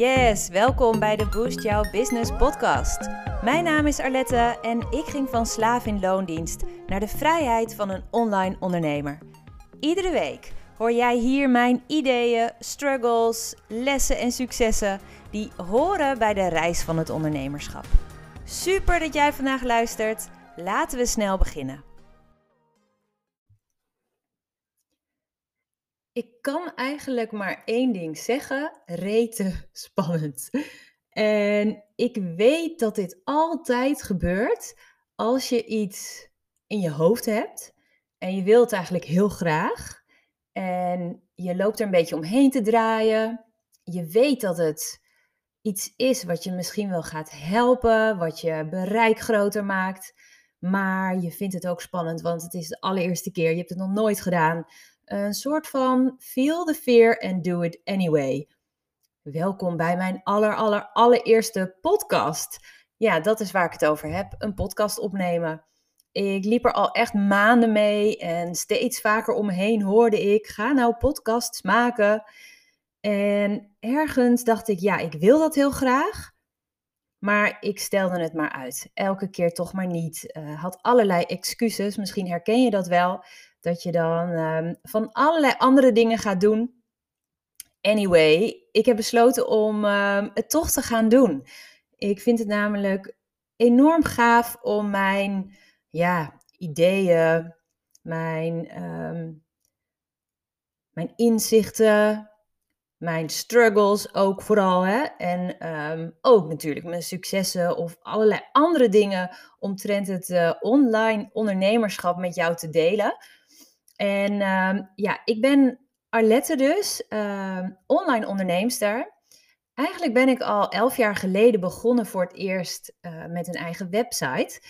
Yes, welkom bij de Boost Jouw Business podcast. Mijn naam is Arlette en ik ging van slaaf in loondienst naar de vrijheid van een online ondernemer. Iedere week hoor jij hier mijn ideeën, struggles, lessen en successen die horen bij de reis van het ondernemerschap. Super dat jij vandaag luistert. Laten we snel beginnen. Ik kan eigenlijk maar één ding zeggen: rete spannend. En ik weet dat dit altijd gebeurt als je iets in je hoofd hebt en je wilt eigenlijk heel graag. En je loopt er een beetje omheen te draaien. Je weet dat het iets is wat je misschien wel gaat helpen, wat je bereik groter maakt. Maar je vindt het ook spannend, want het is de allereerste keer. Je hebt het nog nooit gedaan. Een soort van feel the fear and do it anyway. Welkom bij mijn aller, aller, allereerste podcast. Ja, dat is waar ik het over heb. Een podcast opnemen. Ik liep er al echt maanden mee en steeds vaker omheen hoorde ik: ga nou podcasts maken. En ergens dacht ik: ja, ik wil dat heel graag. Maar ik stelde het maar uit. Elke keer toch maar niet. Uh, had allerlei excuses. Misschien herken je dat wel. Dat je dan um, van allerlei andere dingen gaat doen. Anyway, ik heb besloten om um, het toch te gaan doen. Ik vind het namelijk enorm gaaf om mijn ja, ideeën, mijn, um, mijn inzichten, mijn struggles ook vooral. Hè? En ook natuurlijk mijn successen of allerlei andere dingen omtrent het uh, online ondernemerschap met jou te delen. En um, ja, ik ben Arlette dus, online onderneemster. Eigenlijk ben ik al elf jaar geleden begonnen voor het eerst uh, met een eigen website.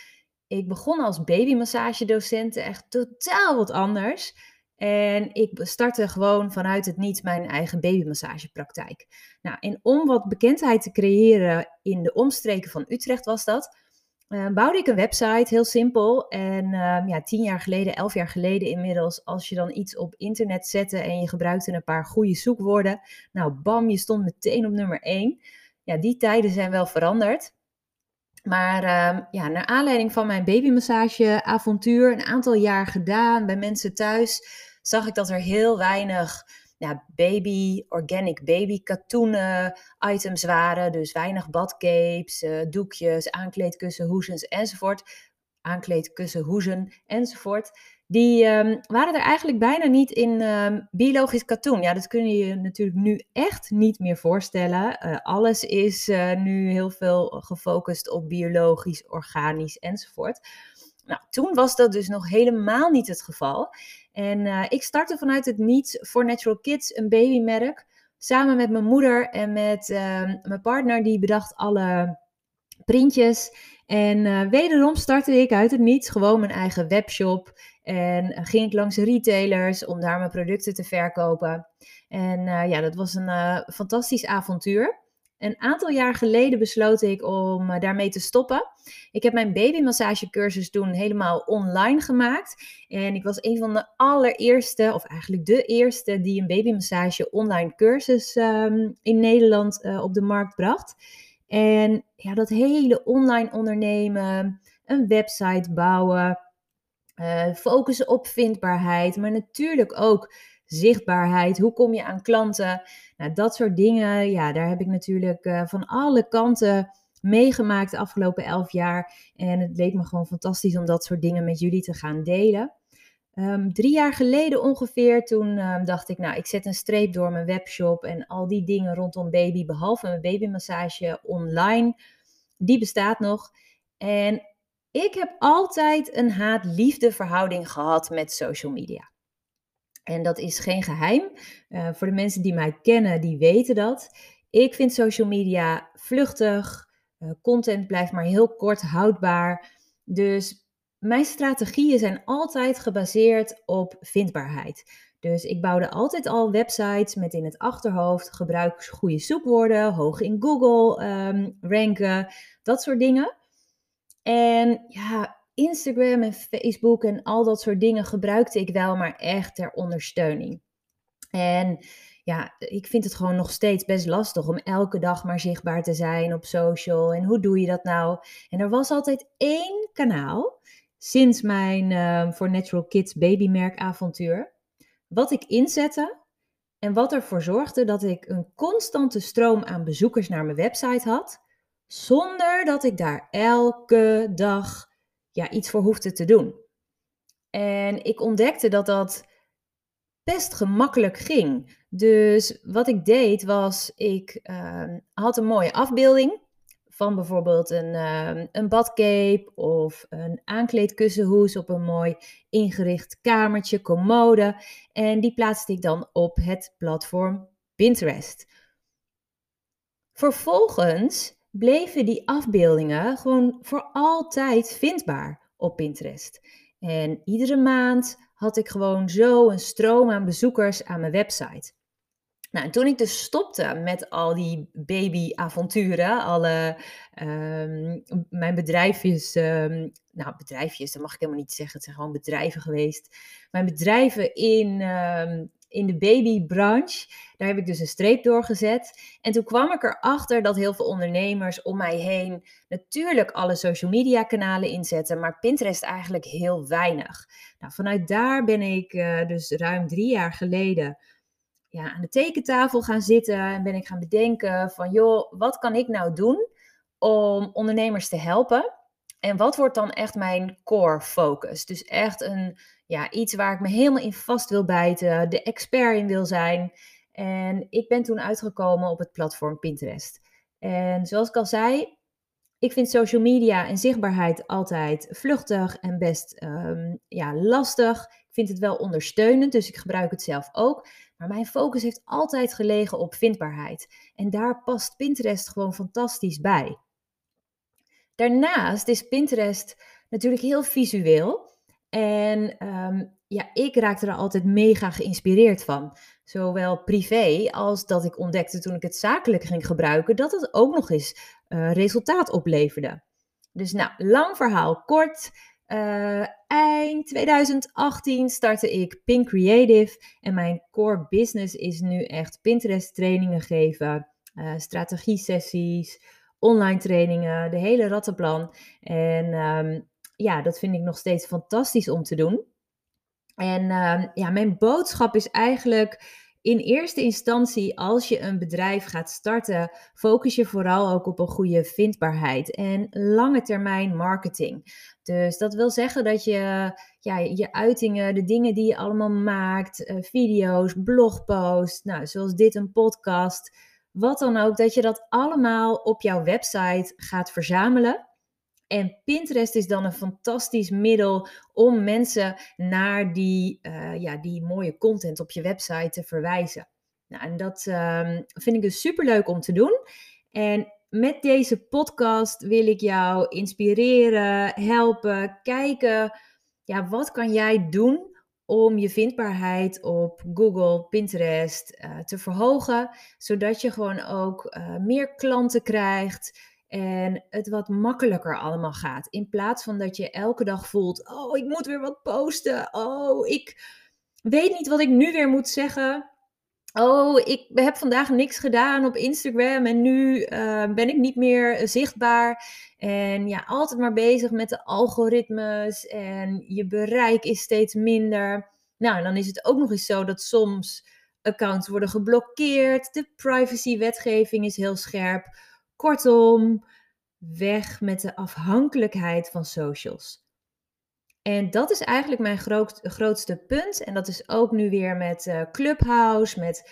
Ik begon als babymassagedocent, echt totaal wat anders. En ik startte gewoon vanuit het niets mijn eigen babymassagepraktijk. Nou, en om wat bekendheid te creëren in de omstreken van Utrecht was dat, uh, bouwde ik een website, heel simpel. En uh, ja, tien jaar geleden, elf jaar geleden inmiddels, als je dan iets op internet zette en je gebruikte een paar goede zoekwoorden, nou bam, je stond meteen op nummer één. Ja, die tijden zijn wel veranderd. Maar uh, ja, naar aanleiding van mijn babymassageavontuur, een aantal jaar gedaan bij mensen thuis, zag ik dat er heel weinig ja, baby, organic baby katoenen items waren. Dus weinig badcapes, uh, doekjes, aankleedkussen, hoezens enzovoort. Aankleedkussen, hoezen enzovoort. Die um, waren er eigenlijk bijna niet in um, biologisch katoen. Ja, dat kun je je natuurlijk nu echt niet meer voorstellen. Uh, alles is uh, nu heel veel gefocust op biologisch, organisch enzovoort. Nou, toen was dat dus nog helemaal niet het geval. En uh, ik startte vanuit het niets voor Natural Kids, een babymerk. Samen met mijn moeder en met uh, mijn partner, die bedacht alle printjes. En uh, wederom startte ik uit het niets gewoon mijn eigen webshop. En ging ik langs retailers om daar mijn producten te verkopen. En ja, dat was een fantastisch avontuur. Een aantal jaar geleden besloot ik om uh, daarmee te stoppen. Ik heb mijn babymassagecursus toen helemaal online gemaakt. En ik was een van de allereerste, of eigenlijk de eerste, die een babymassage online cursus um, in Nederland uh, op de markt bracht. En ja, dat hele online ondernemen, een website bouwen, uh, focussen op vindbaarheid, maar natuurlijk ook zichtbaarheid. Hoe kom je aan klanten? Nou, dat soort dingen, ja, daar heb ik natuurlijk uh, van alle kanten meegemaakt de afgelopen elf jaar. En het leek me gewoon fantastisch om dat soort dingen met jullie te gaan delen. Um, drie jaar geleden ongeveer, toen um, dacht ik, nou, ik zet een streep door mijn webshop en al die dingen rondom baby, behalve mijn babymassage online, die bestaat nog. En ik heb altijd een haat-liefde verhouding gehad met social media. En dat is geen geheim. Uh, voor de mensen die mij kennen, die weten dat. Ik vind social media vluchtig. Uh, content blijft maar heel kort houdbaar. Dus mijn strategieën zijn altijd gebaseerd op vindbaarheid. Dus ik bouwde altijd al websites met in het achterhoofd gebruik goede zoekwoorden, hoog in Google um, ranken, dat soort dingen. En ja, Instagram en Facebook en al dat soort dingen gebruikte ik wel, maar echt ter ondersteuning. En ja, ik vind het gewoon nog steeds best lastig om elke dag maar zichtbaar te zijn op social. En hoe doe je dat nou? En er was altijd één kanaal sinds mijn uh, voor Natural Kids babymerkavontuur. Wat ik inzette en wat ervoor zorgde dat ik een constante stroom aan bezoekers naar mijn website had, zonder dat ik daar elke dag ja, iets voor hoefde te doen. En ik ontdekte dat dat best gemakkelijk ging. Dus wat ik deed was, ik uh, had een mooie afbeelding van bijvoorbeeld een, uh, een badcape of een aankleedkussenhoes op een mooi ingericht kamertje, commode. En die plaatste ik dan op het platform Pinterest. Vervolgens bleven die afbeeldingen gewoon voor altijd vindbaar op Pinterest. En iedere maand had ik gewoon zo een stroom aan bezoekers aan mijn website. Nou, en toen ik dus stopte met al die babyavonturen, alle um, mijn bedrijfjes, um, nou bedrijfjes, dat mag ik helemaal niet zeggen, het zijn gewoon bedrijven geweest. Mijn bedrijven in, um, in de babybranche, daar heb ik dus een streep doorgezet. En toen kwam ik erachter dat heel veel ondernemers om mij heen natuurlijk alle social media kanalen inzetten, maar Pinterest eigenlijk heel weinig. Nou, vanuit daar ben ik uh, dus ruim drie jaar geleden ja, aan de tekentafel gaan zitten en ben ik gaan bedenken van joh, wat kan ik nou doen om ondernemers te helpen? En wat wordt dan echt mijn core focus? Dus echt een, ja, iets waar ik me helemaal in vast wil bijten, de expert in wil zijn. En ik ben toen uitgekomen op het platform Pinterest. En zoals ik al zei, ik vind social media en zichtbaarheid altijd vluchtig en best um, ja, lastig. Ik vind het wel ondersteunend, dus ik gebruik het zelf ook. Maar mijn focus heeft altijd gelegen op vindbaarheid. En daar past Pinterest gewoon fantastisch bij. Daarnaast is Pinterest natuurlijk heel visueel. En um, ja, ik raakte er altijd mega geïnspireerd van. Zowel privé als dat ik ontdekte toen ik het zakelijk ging gebruiken, dat het ook nog eens uh, resultaat opleverde. Dus nou, lang verhaal kort. Uh, eind 2018 startte ik Pink Creative en mijn core business is nu echt Pinterest trainingen geven, uh, strategie sessies, online trainingen, de hele rattenplan. En um, ja, dat vind ik nog steeds fantastisch om te doen. En uh, ja, mijn boodschap is eigenlijk in eerste instantie, als je een bedrijf gaat starten, focus je vooral ook op een goede vindbaarheid en lange termijn marketing. Dus dat wil zeggen dat je ja, je uitingen, de dingen die je allemaal maakt, uh, video's, blogposts, nou, zoals dit een podcast, wat dan ook, dat je dat allemaal op jouw website gaat verzamelen. En Pinterest is dan een fantastisch middel om mensen naar die, uh, ja, die mooie content op je website te verwijzen. Nou, en dat um, vind ik dus super leuk om te doen. En met deze podcast wil ik jou inspireren, helpen, kijken, ja, wat kan jij doen om je vindbaarheid op Google, Pinterest uh, te verhogen, zodat je gewoon ook uh, meer klanten krijgt, en het wat makkelijker allemaal gaat. In plaats van dat je elke dag voelt: oh, ik moet weer wat posten. Oh, ik weet niet wat ik nu weer moet zeggen. Oh, ik heb vandaag niks gedaan op Instagram en nu uh, ben ik niet meer zichtbaar. En ja, altijd maar bezig met de algoritmes en je bereik is steeds minder. Nou, dan is het ook nog eens zo dat soms accounts worden geblokkeerd. De privacywetgeving is heel scherp. Kortom, weg met de afhankelijkheid van socials. En dat is eigenlijk mijn groot, grootste punt. En dat is ook nu weer met uh, Clubhouse. Met,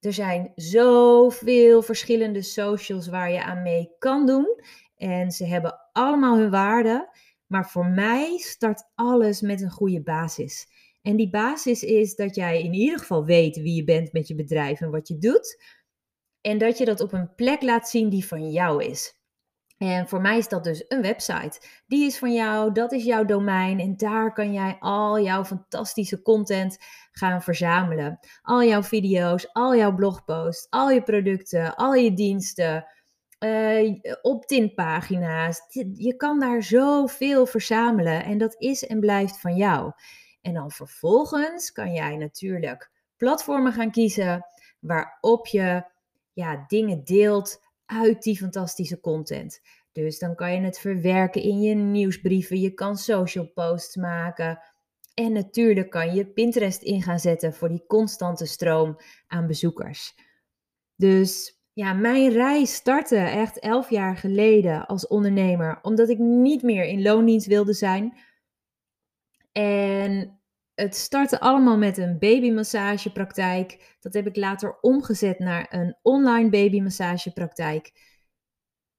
er zijn zoveel verschillende socials waar je aan mee kan doen. En ze hebben allemaal hun waarde. Maar voor mij start alles met een goede basis. En die basis is dat jij in ieder geval weet wie je bent met je bedrijf en wat je doet. En dat je dat op een plek laat zien die van jou is. En voor mij is dat dus een website. Die is van jou, dat is jouw domein en daar kan jij al jouw fantastische content gaan verzamelen. Al jouw video's, al jouw blogposts, al je producten, al je diensten, uh, opt-in pagina's. Je kan daar zoveel verzamelen en dat is en blijft van jou. En dan vervolgens kan jij natuurlijk platformen gaan kiezen waarop je ja, dingen deelt uit die fantastische content. Dus dan kan je het verwerken in je nieuwsbrieven, je kan social posts maken. En natuurlijk kan je Pinterest in gaan zetten voor die constante stroom aan bezoekers. Dus ja, mijn reis startte echt elf jaar geleden als ondernemer, omdat ik niet meer in loondienst wilde zijn. En het startte allemaal met een babymassagepraktijk. Dat heb ik later omgezet naar een online babymassagepraktijk.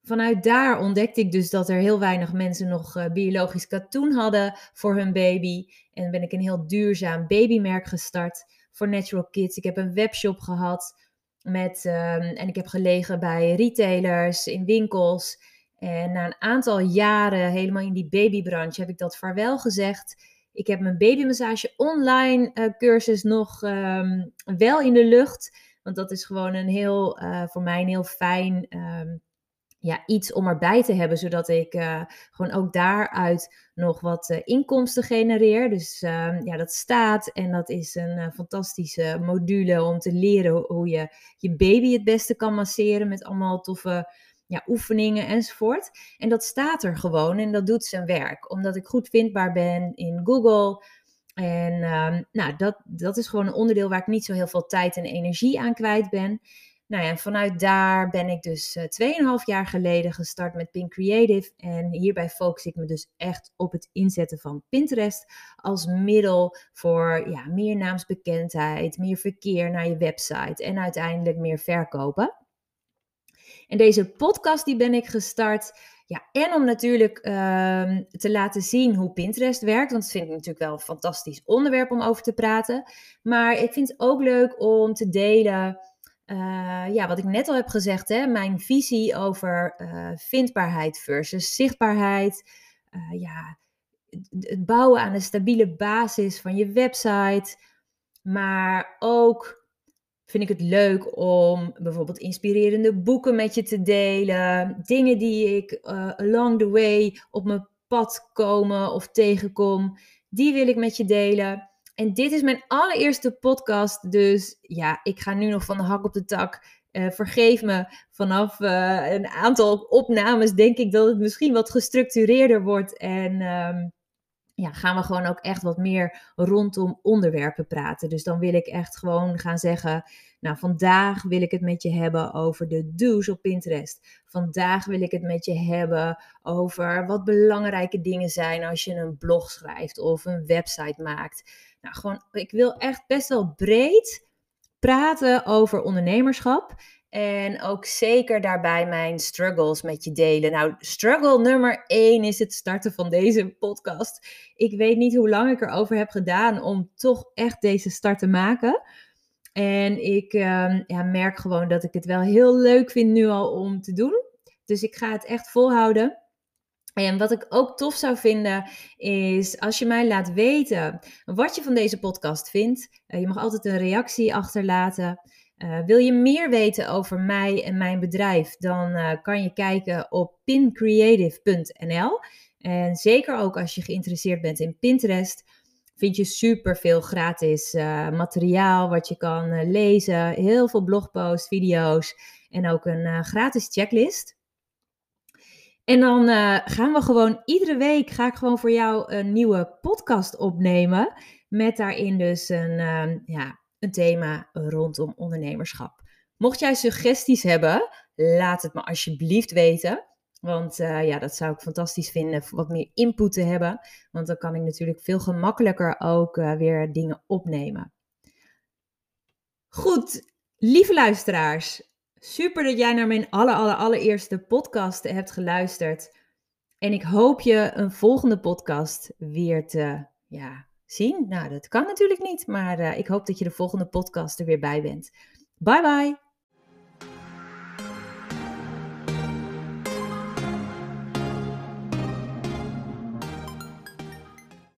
Vanuit daar ontdekte ik dus dat er heel weinig mensen nog uh, biologisch katoen hadden voor hun baby. En ben ik een heel duurzaam babymerk gestart voor Natural Kids. Ik heb een webshop gehad met, ehm, en ik heb gelegen bij retailers, in winkels. En na een aantal jaren helemaal in die babybranche heb ik dat vaarwel gezegd. Ik heb mijn babymassage online uh, cursus nog ehm, wel in de lucht. Want dat is gewoon een heel, uh, voor mij een heel fijn um, ja, iets om erbij te hebben. Zodat ik uh, gewoon ook daaruit nog wat inkomsten genereer. Dus uh, ja, dat staat en dat is een fantastische module om te leren hoe je je baby het beste kan masseren. Met allemaal toffe ja, oefeningen enzovoort. En dat staat er gewoon en dat doet zijn werk. Omdat ik goed vindbaar ben in Google. En um, nou, dat, dat is gewoon een onderdeel waar ik niet zo heel veel tijd en energie aan kwijt ben. Nou ja, en vanuit daar ben ik dus uh, 2,5 jaar geleden gestart met Pink Creative. En hierbij focus ik me dus echt op het inzetten van Pinterest als middel voor ja, meer naamsbekendheid, meer verkeer naar je website en uiteindelijk meer verkopen. En deze podcast die ben ik gestart. Ja, en om natuurlijk uh, te laten zien hoe Pinterest werkt. Want dat vind ik natuurlijk wel een fantastisch onderwerp om over te praten. Maar ik vind het ook leuk om te delen. Uh, ja, wat ik net al heb gezegd, hè, mijn visie over uh, vindbaarheid versus zichtbaarheid. Uh, ja, het bouwen aan een stabiele basis van je website. Maar ook vind ik het leuk om bijvoorbeeld inspirerende boeken met je te delen. Dingen die ik uh, along the way op mijn pad komen of tegenkom. Die wil ik met je delen. En dit is mijn allereerste podcast. Dus ja, ik ga nu nog van de hak op de tak. Uh, vergeef me, vanaf uh, een aantal opnames denk ik dat het misschien wat gestructureerder wordt. En um, ja, gaan we gewoon ook echt wat meer rondom onderwerpen praten. Dus dan wil ik echt gewoon gaan zeggen, nou vandaag wil ik het met je hebben over de do's op Pinterest. Vandaag wil ik het met je hebben over wat belangrijke dingen zijn als je een blog schrijft of een website maakt. Nou, gewoon, ik wil echt best wel breed praten over ondernemerschap. En ook zeker daarbij mijn struggles met je delen. Nou, struggle nummer één is het starten van deze podcast. Ik weet niet hoe lang ik erover heb gedaan om toch echt deze start te maken. En ik um, ja, merk gewoon dat ik het wel heel leuk vind nu al om te doen. Dus ik ga het echt volhouden. En wat ik ook tof zou vinden is als je mij laat weten wat je van deze podcast vindt. Uh, je mag altijd een reactie achterlaten. Uh, wil je meer weten over mij en mijn bedrijf, dan uh, kan je kijken op pincreative.nl. En zeker ook als je geïnteresseerd bent in Pinterest, vind je super veel gratis uh, materiaal wat je kan lezen. Heel veel blogposts, video's en ook een gratis checklist. En dan gaan we gewoon iedere week ga ik gewoon voor jou een nieuwe podcast opnemen. Met daarin dus een, ja, een thema rondom ondernemerschap. Mocht jij suggesties hebben, laat het me alsjeblieft weten. Want uh, ja, dat zou ik fantastisch vinden, wat meer input te hebben. Want dan kan ik natuurlijk veel gemakkelijker ook uh, weer dingen opnemen. Goed, lieve luisteraars. Super dat jij naar mijn aller, aller, allereerste podcast hebt geluisterd. En ik hoop je een volgende podcast weer te ja, zien. Nou, dat kan natuurlijk niet, maar uh, ik hoop dat je de volgende podcast er weer bij bent. Bye bye!